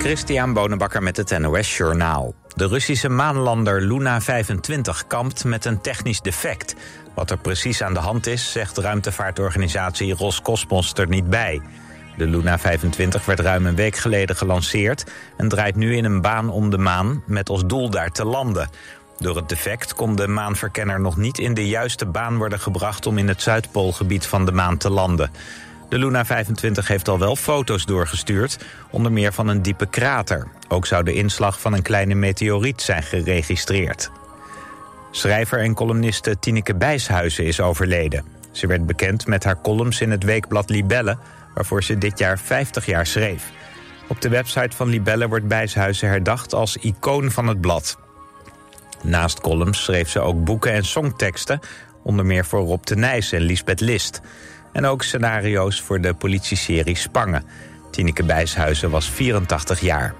Christian Bonenbakker met het NOS Journaal. De Russische maanlander Luna 25 kampt met een technisch defect. Wat er precies aan de hand is, zegt ruimtevaartorganisatie Roscosmos er niet bij. De Luna 25 werd ruim een week geleden gelanceerd... en draait nu in een baan om de maan met als doel daar te landen. Door het defect kon de maanverkenner nog niet in de juiste baan worden gebracht... om in het Zuidpoolgebied van de maan te landen. De Luna 25 heeft al wel foto's doorgestuurd, onder meer van een diepe krater. Ook zou de inslag van een kleine meteoriet zijn geregistreerd. Schrijver en columniste Tineke Bijshuizen is overleden. Ze werd bekend met haar columns in het weekblad Libelle... waarvoor ze dit jaar 50 jaar schreef. Op de website van Libelle wordt Bijshuizen herdacht als icoon van het blad. Naast columns schreef ze ook boeken en songteksten... onder meer voor Rob de Nijs en Lisbeth List... En ook scenario's voor de politieserie Spangen. Tineke Bijshuizen was 84 jaar.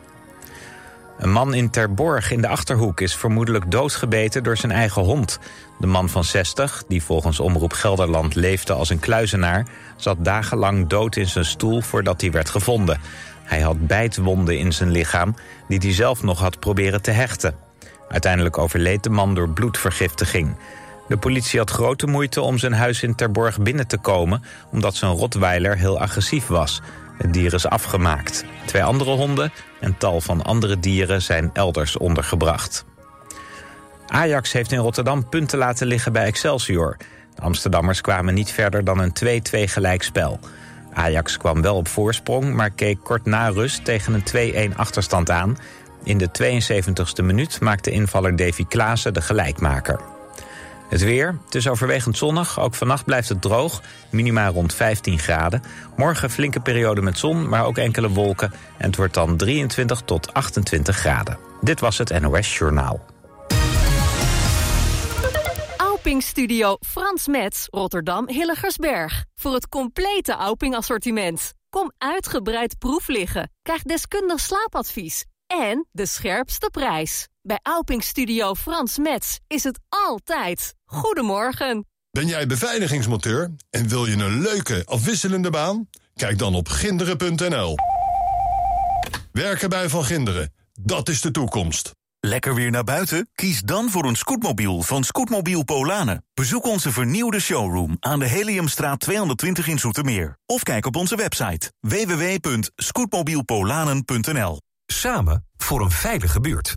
Een man in Terborg in de Achterhoek is vermoedelijk doodgebeten door zijn eigen hond. De man van 60, die volgens Omroep Gelderland leefde als een kluizenaar... zat dagenlang dood in zijn stoel voordat hij werd gevonden. Hij had bijtwonden in zijn lichaam die hij zelf nog had proberen te hechten. Uiteindelijk overleed de man door bloedvergiftiging. De politie had grote moeite om zijn huis in Terborg binnen te komen... omdat zijn rotweiler heel agressief was. Het dier is afgemaakt. Twee andere honden en tal van andere dieren zijn elders ondergebracht. Ajax heeft in Rotterdam punten laten liggen bij Excelsior. De Amsterdammers kwamen niet verder dan een 2-2 gelijkspel. Ajax kwam wel op voorsprong, maar keek kort na rust tegen een 2-1 achterstand aan. In de 72e minuut maakte invaller Davy Klaassen de gelijkmaker. Het weer, het is overwegend zonnig. Ook vannacht blijft het droog, minima rond 15 graden. Morgen flinke periode met zon, maar ook enkele wolken. En het wordt dan 23 tot 28 graden. Dit was het NOS Journaal. Auping Studio Frans Metz, Rotterdam Hilligersberg. Voor het complete Auping assortiment. Kom uitgebreid proef liggen. Krijg deskundig slaapadvies. En de scherpste prijs. Bij Auping Studio Frans Metz is het altijd. Goedemorgen. Ben jij beveiligingsmonteur en wil je een leuke, afwisselende baan? Kijk dan op ginderen.nl. Werken bij Van Ginderen, dat is de toekomst. Lekker weer naar buiten? Kies dan voor een scootmobiel van Scootmobiel Polanen. Bezoek onze vernieuwde showroom aan de Heliumstraat 220 in Zoetermeer. Of kijk op onze website www.scootmobielpolanen.nl. Samen voor een veilige buurt.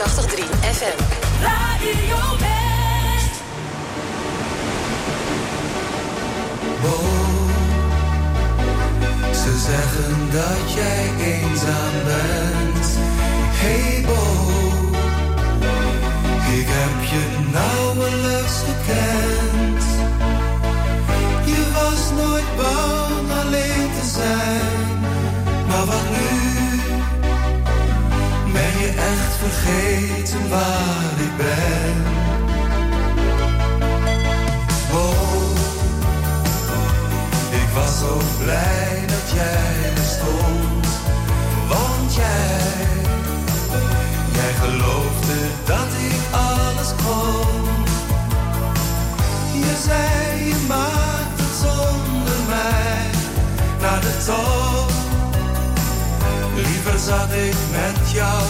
83 FM. Radio oh, ze zeggen dat jij eenzaam bent. Hey Bo, ik heb je nauwelijks gekend. Je was nooit bang alleen te zijn. Jou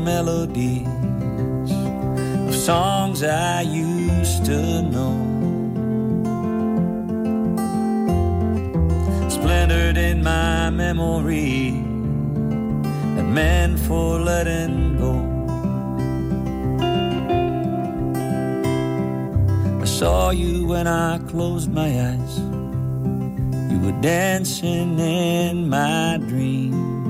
melodies of songs I used to know. Splintered in my memory that meant for letting go. I saw you when I closed my eyes. You were dancing in my dream.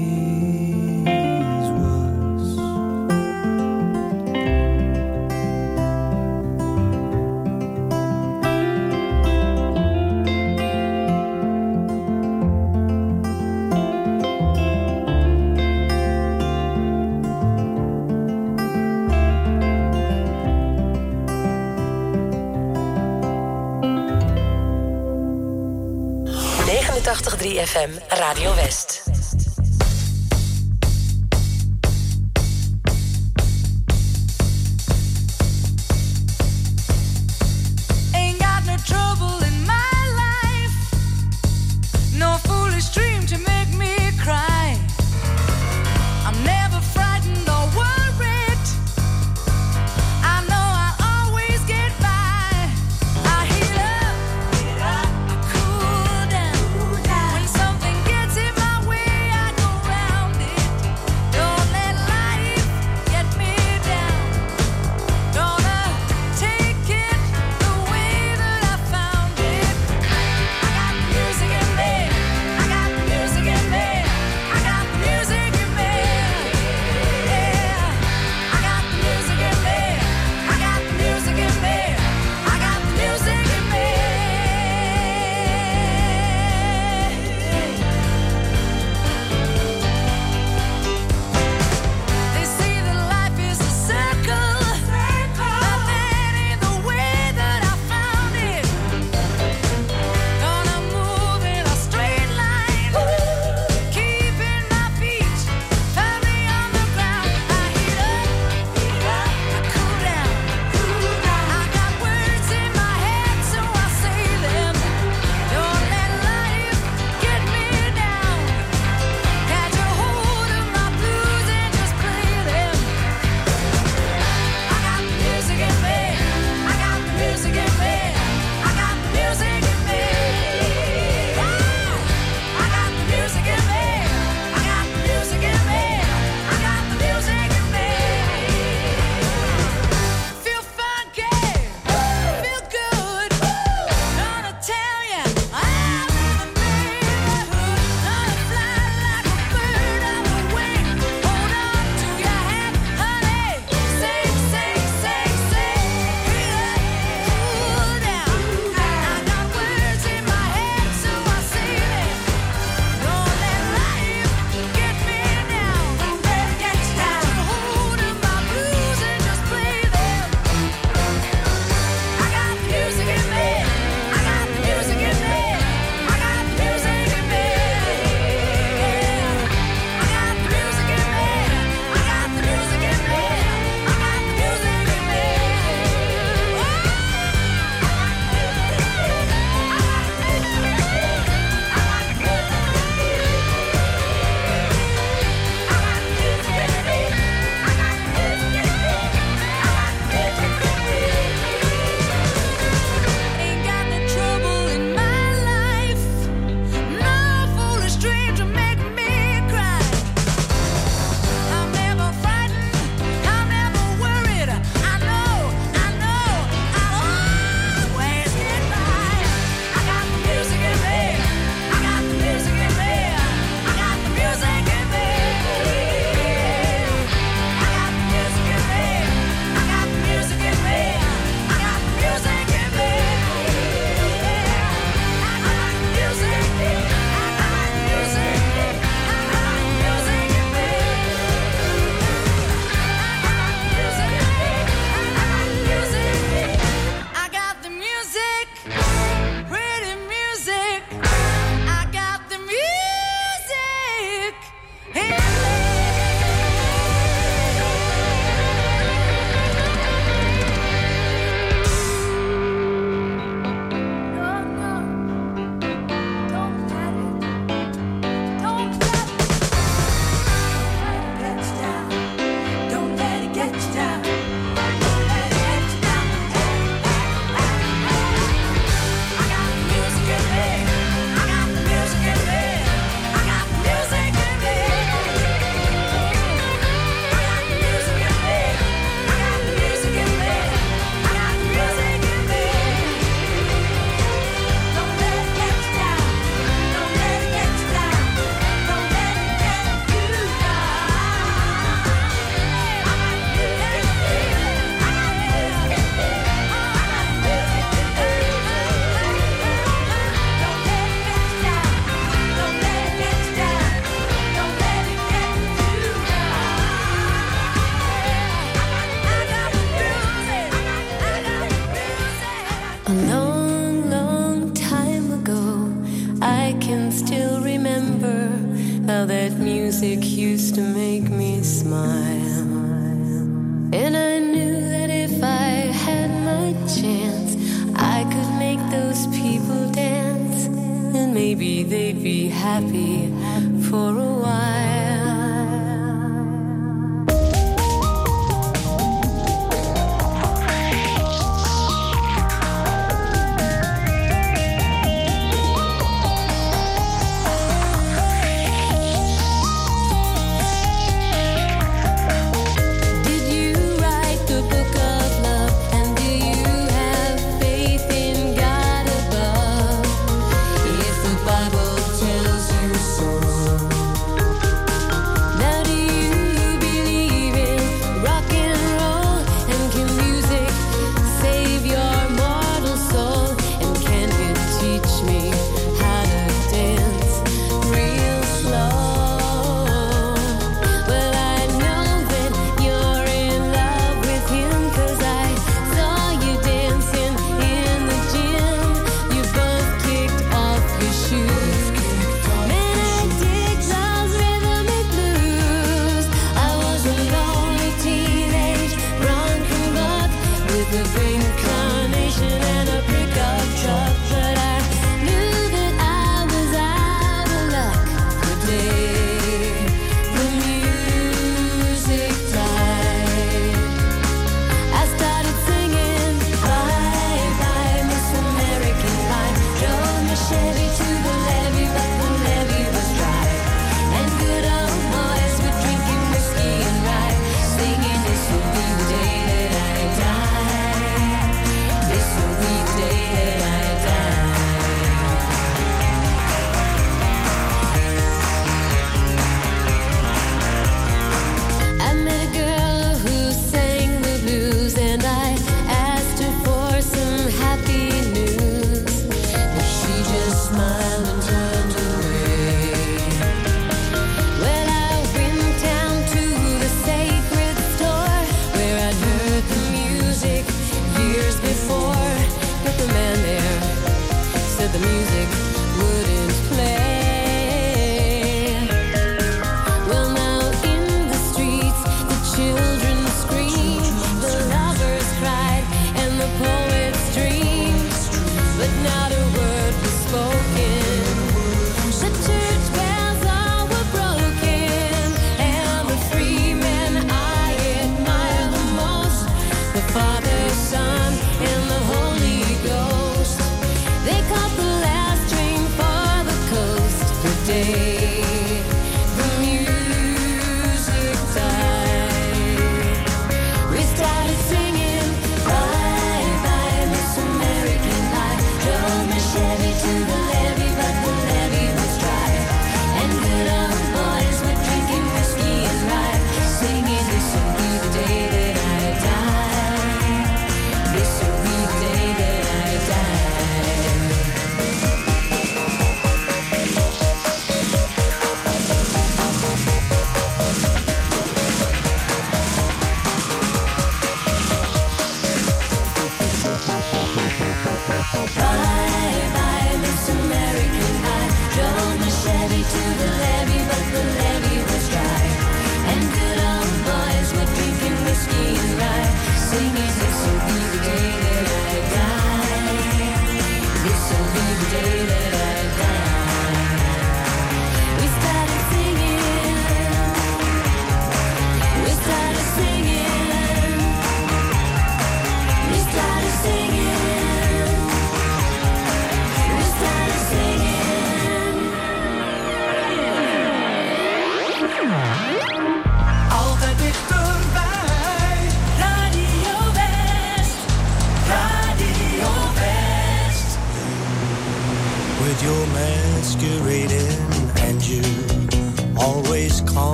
was. 89.3 FM Radio West.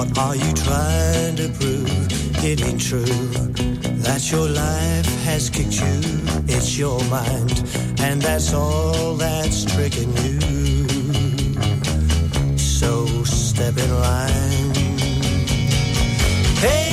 What are you trying to prove? It ain't true that your life has kicked you. It's your mind, and that's all that's tricking you. So step in line. Hey,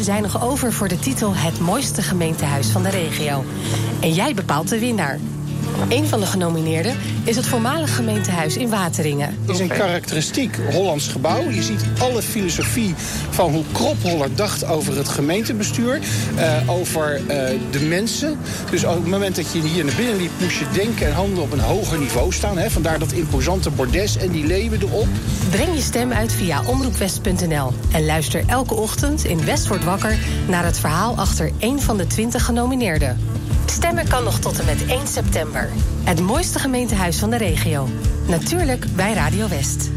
kanshebbers zijn nog over voor de titel Het mooiste gemeentehuis van de regio. En jij bepaalt de winnaar. Een van de genomineerden is het voormalig gemeentehuis in Wateringen. Het is een karakteristiek Hollands gebouw. Je ziet alle filosofie van hoe Kropholler dacht over het gemeentebestuur. eh, over eh, de mensen. Dus op het moment dat je hier naar binnen liep... moest je denken en handelen op een hoger niveau staan. Hè? Vandaar dat imposante bordes en die leeuwen erop. Breng je stem uit via omroepwest.nl. En luister elke ochtend in West wordt wakker... naar het verhaal achter één van de 20 genomineerden. Stemmen kan nog tot en met 1 september. Het mooiste gemeentehuis van de regio. Natuurlijk bij Radio West.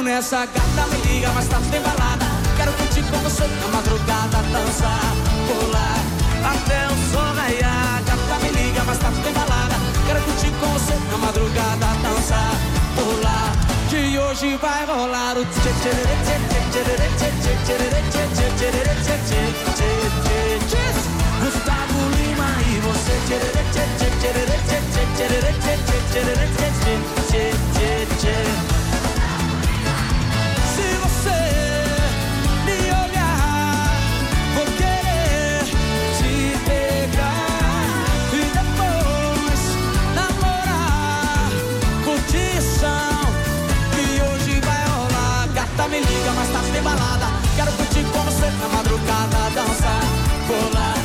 Nessa gata. Me liga mais tarde, tem balada. Quero curtir com você na madrugada, dançar, pular até o sol raiar. Gata, me liga mais tarde, tem balada. Quero curtir com você na madrugada, dançar, pular. Que hoje vai rolar o tchê tchê tchê tchê tchê tchê tchê tchê tchê tchê Gustavo Lima e você tchê tchê tchê tchê tchê tchê tchê tchê tchê tchê tchê tchê tchê me liga, mas tá tem balada. Quero curtir com você na madrugada, dançar, pular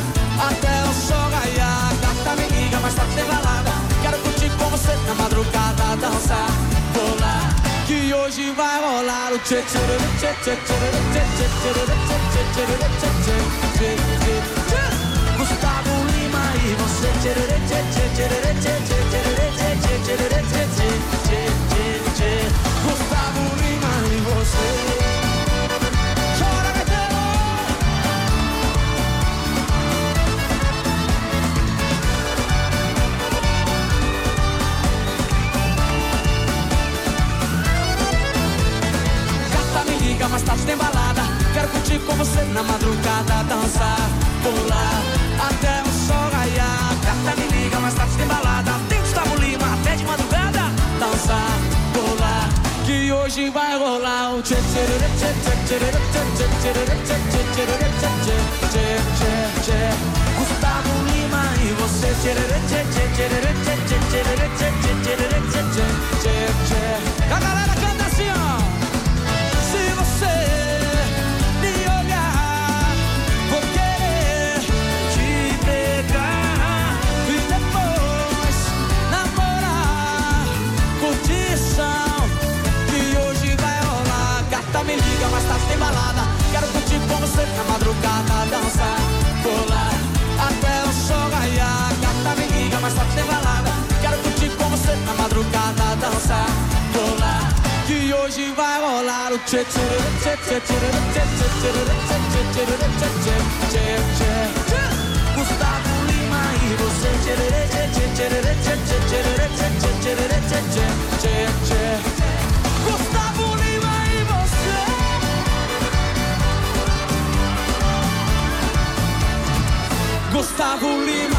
até o sol raiar. Gata me liga, mas tá tem balada. Quero curtir com você na madrugada, dançar, pular. Que hoje vai rolar o tchê tchê tchê tchê tchê tchê tchê tchê tchê tchê tchê Gustavo Lima e você tchê tchê tchê tchê tchê tchê tchê tchê tchê tchê tchê mais tarde tem balada. Quero curtir com você na madrugada, dançar, pular até o sol raiar. Gata me liga, mais tarde tem balada. Tem Gustavo Lima até de madrugada, dançar, pular. Que hoje vai rolar o tchê tchê tchê tchê tchê tchê tchê tchê tchê tchê tchê tchê tchê tchê tchê Gustavo Lima e você tchê tchê tchê tchê tchê tchê tchê tchê tchê tchê tchê tchê A balada. Quero curtir com você na madrugada, dançar, pular até o sol raiar. Gata me liga, mais tarde tem balada. Quero curtir com você na madrugada, dançar, pular. Que hoje vai rolar o tchê tchê tchê tchê tchê tchê tchê tchê tchê tchê tchê tchê tchê Gustavo Lima e você tchê tchê tchê tchê tchê tchê tchê tchê tchê tchê tchê Gustavo Gustavo Lima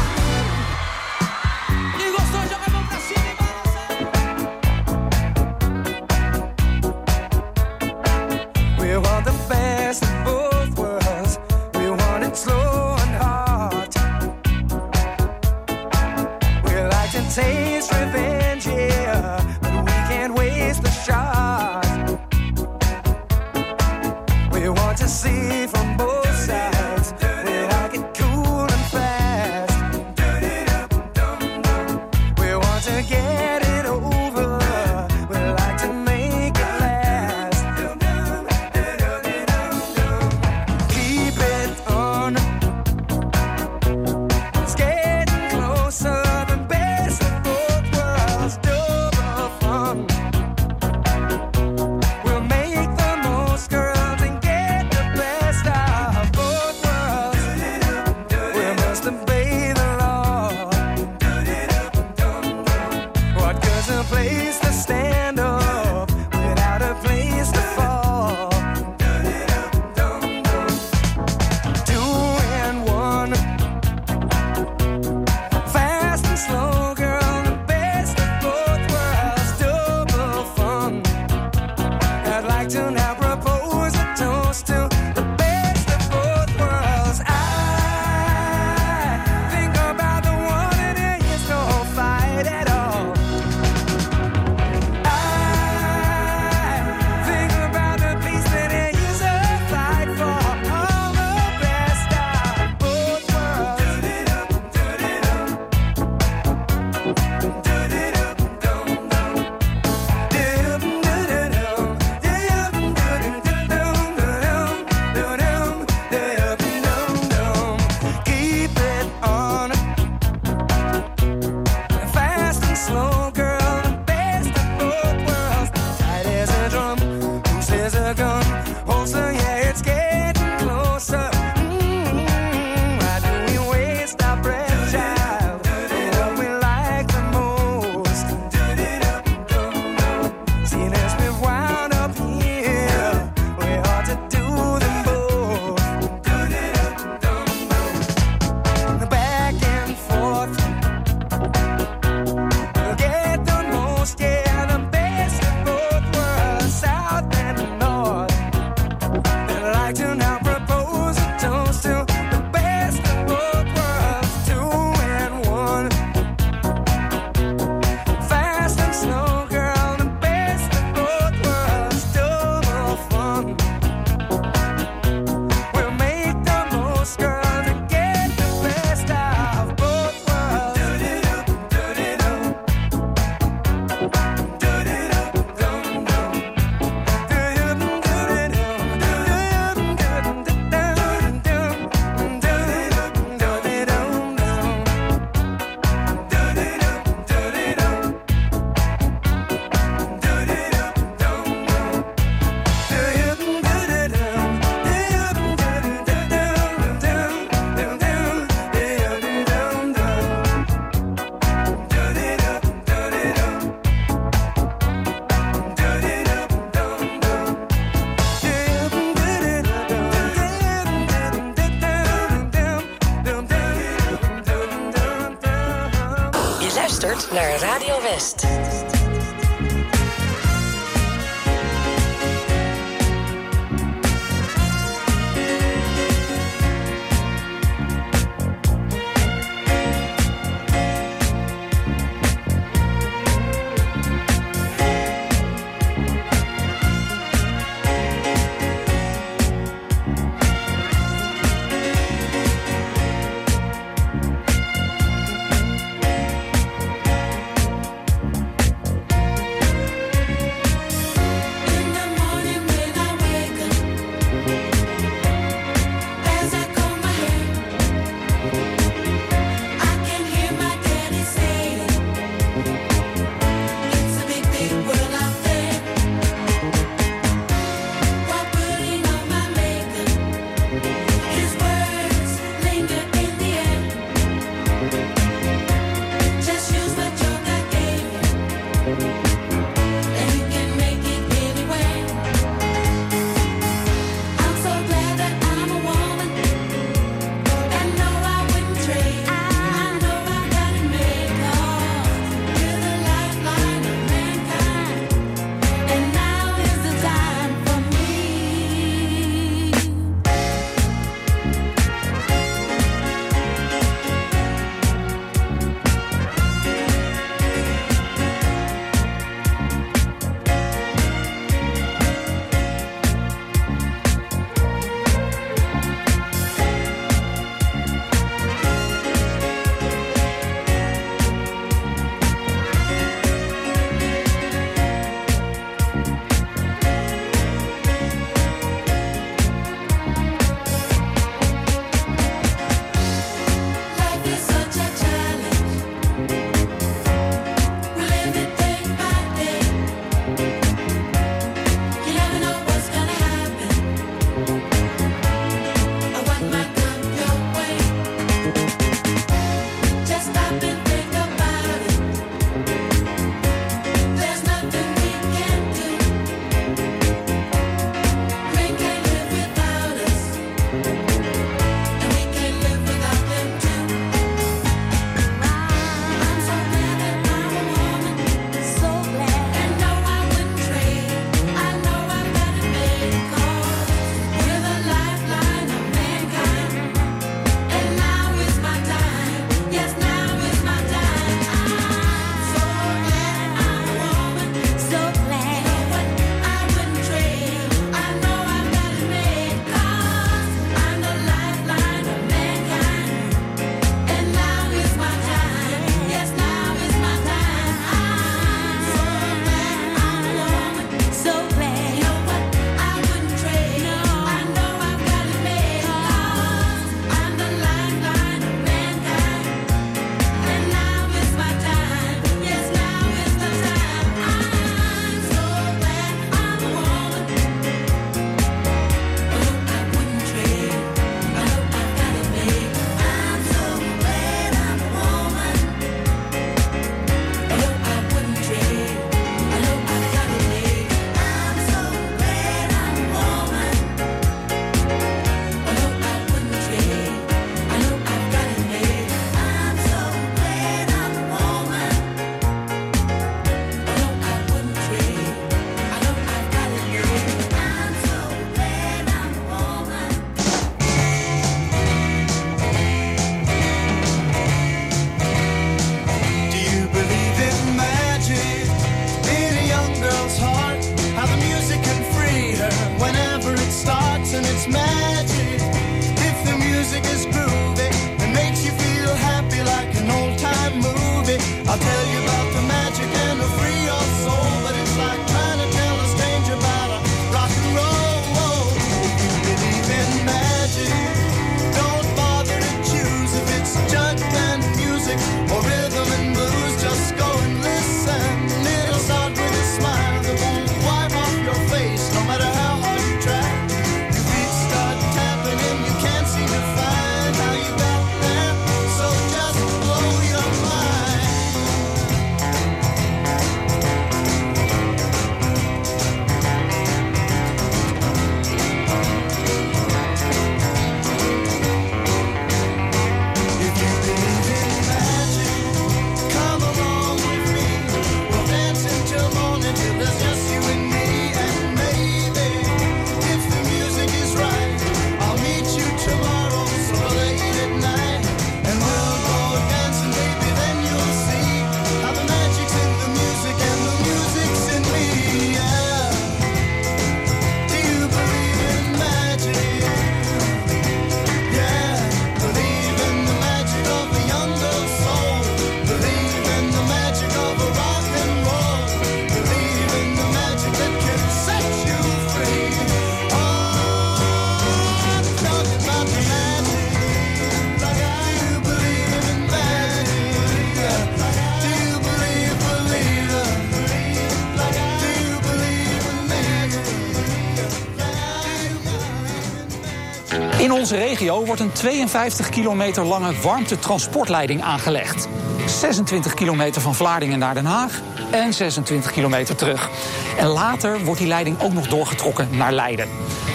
onze regio wordt een 52 kilometer lange warmtetransportleiding aangelegd. 26 kilometer van Vlaardingen naar Den Haag en 26 kilometer terug. En later wordt die leiding ook nog doorgetrokken naar Leiden.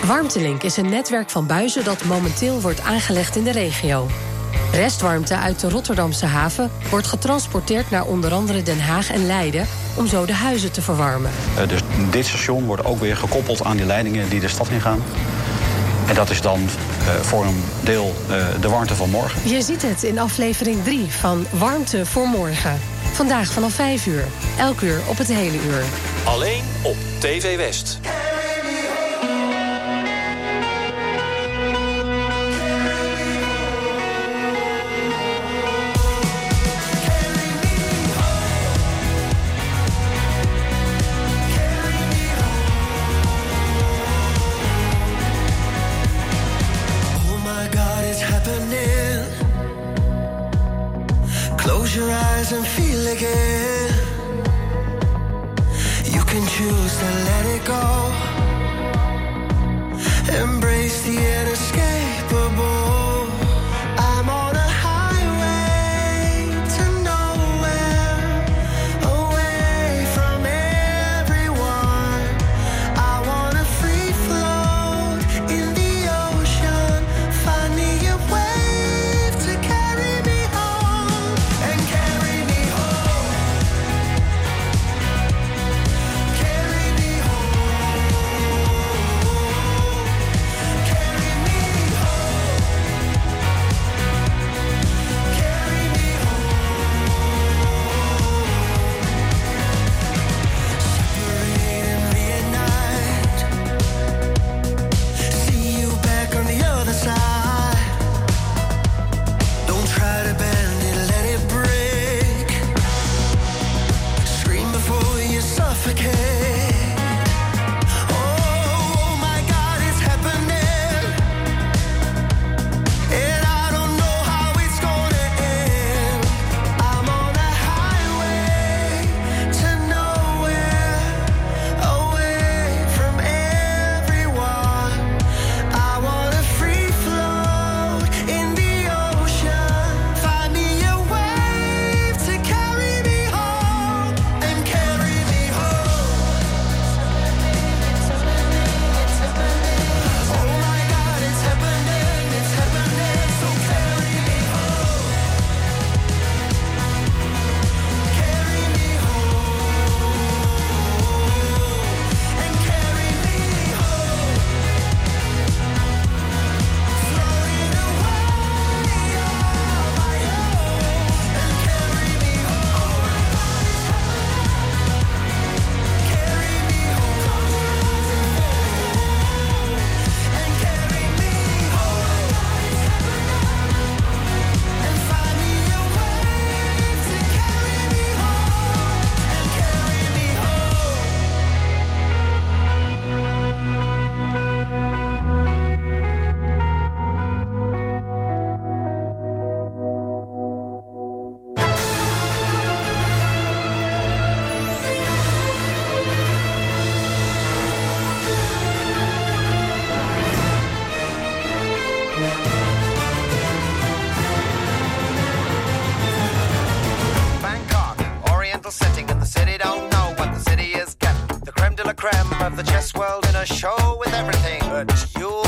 Warmtelink is een netwerk van buizen dat momenteel wordt aangelegd in de regio. Restwarmte uit de Rotterdamse haven wordt getransporteerd naar onder andere Den Haag en Leiden om zo de huizen te verwarmen. Eh, dus dit station wordt ook weer gekoppeld aan die leidingen die de stad ingaan. En dat is dan eh, voor een deel eh, de warmte van morgen. Je ziet het in aflevering 3 van Warmte voor Morgen. Vandaag vanaf 5 uur. Elk uur op het hele uur. Alleen op TV West. with everything, but you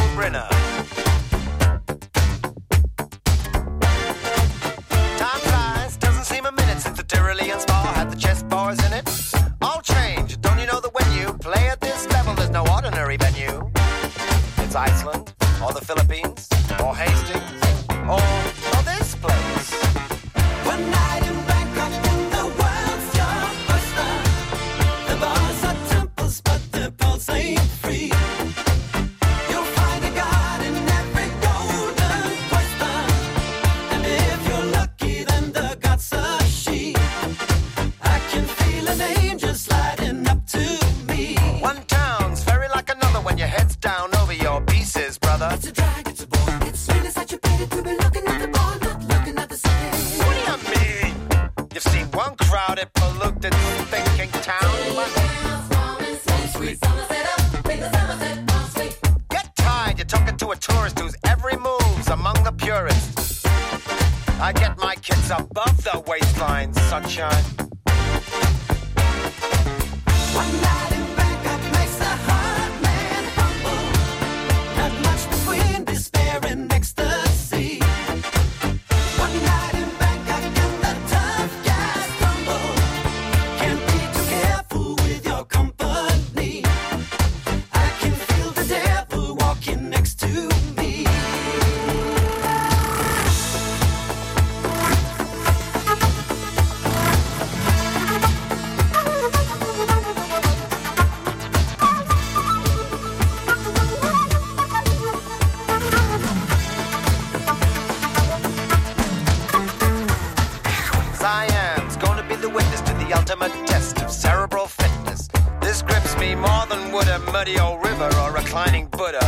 Science, gonna be the witness to the ultimate test of cerebral fitness. This grips me more than would a muddy old river or reclining Buddha.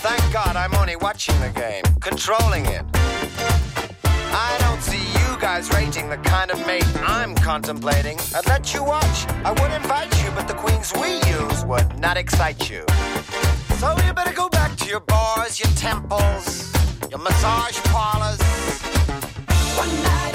Thank God I'm only watching the game, controlling it. I don't see you guys rating the kind of mate I'm contemplating. I'd let you watch, I would invite you, but the queens we use would not excite you. So you better go back to your bars, your temples, your massage parlors. One night.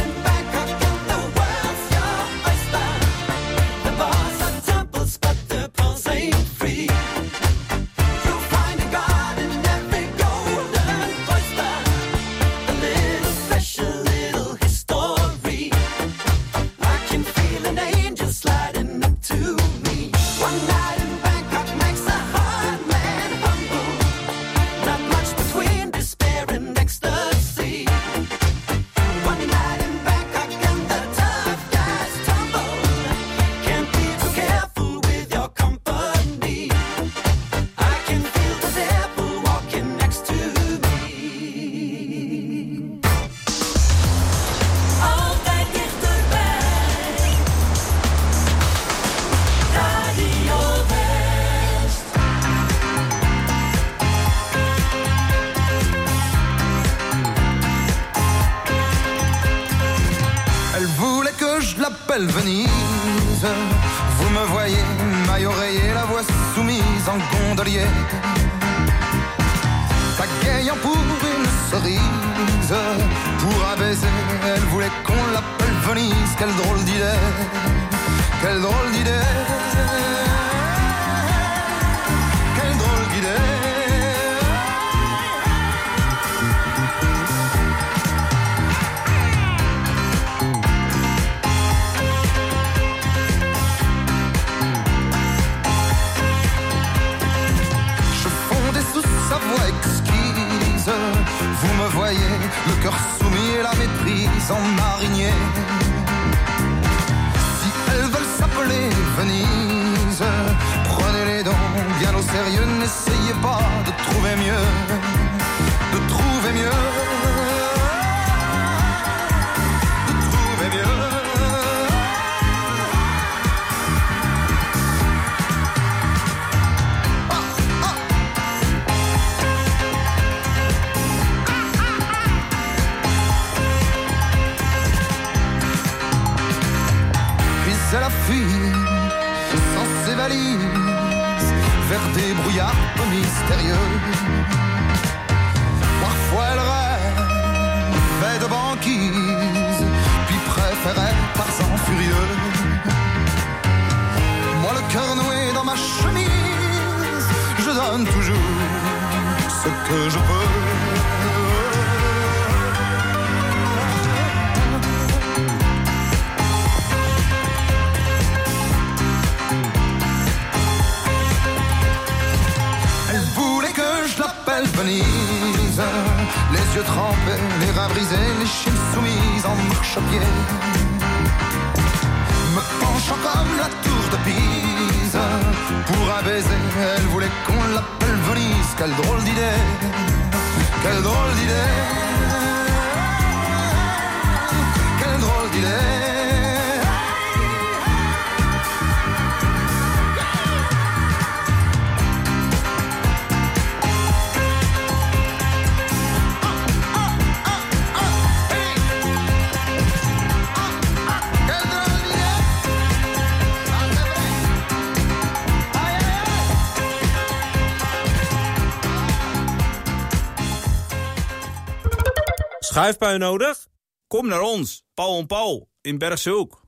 Schuifpui nodig? Kom naar ons, Paul en Paul, in Bergshoek.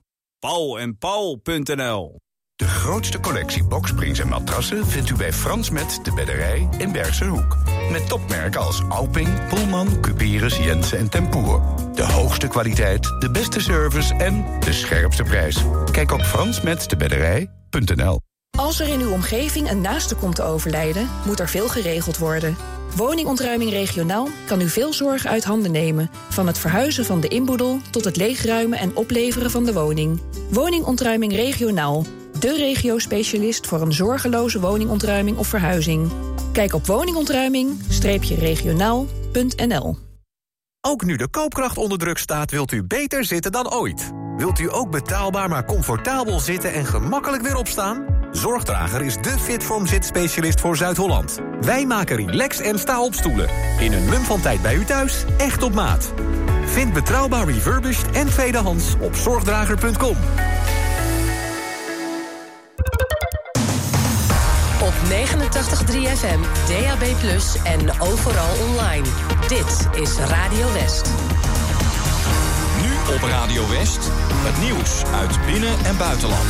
Paul.nl. De grootste collectie boksprings en matrassen vindt u bij Frans Met de Bedderij in Bergsehoek. Met topmerken als Alping, Pullman, Cuperus, Jensen en Tempoer. De hoogste kwaliteit, de beste service en de scherpste prijs. Kijk op fransmetdebedderij.nl als er in uw omgeving een naaste komt te overlijden, moet er veel geregeld worden. Woningontruiming regionaal kan u veel zorg uit handen nemen. Van het verhuizen van de inboedel tot het leegruimen en opleveren van de woning. Woningontruiming regionaal. De regio-specialist voor een zorgeloze woningontruiming of verhuizing. Kijk op woningontruiming-regionaal.nl Ook nu de koopkracht onder druk staat, wilt u beter zitten dan ooit. Wilt u ook betaalbaar maar comfortabel zitten en gemakkelijk weer opstaan? Zorgdrager is de Fitform zitspecialist voor Zuid-Holland. Wij maken relax en sta-opstoelen. In een mum van tijd bij u thuis, echt op maat. Vind betrouwbaar refurbished en tweedehands op zorgdrager.com. Op 89.3 FM, DAB+, en overal online. Dit is Radio West. Nu op Radio West, het nieuws uit binnen- en buitenland.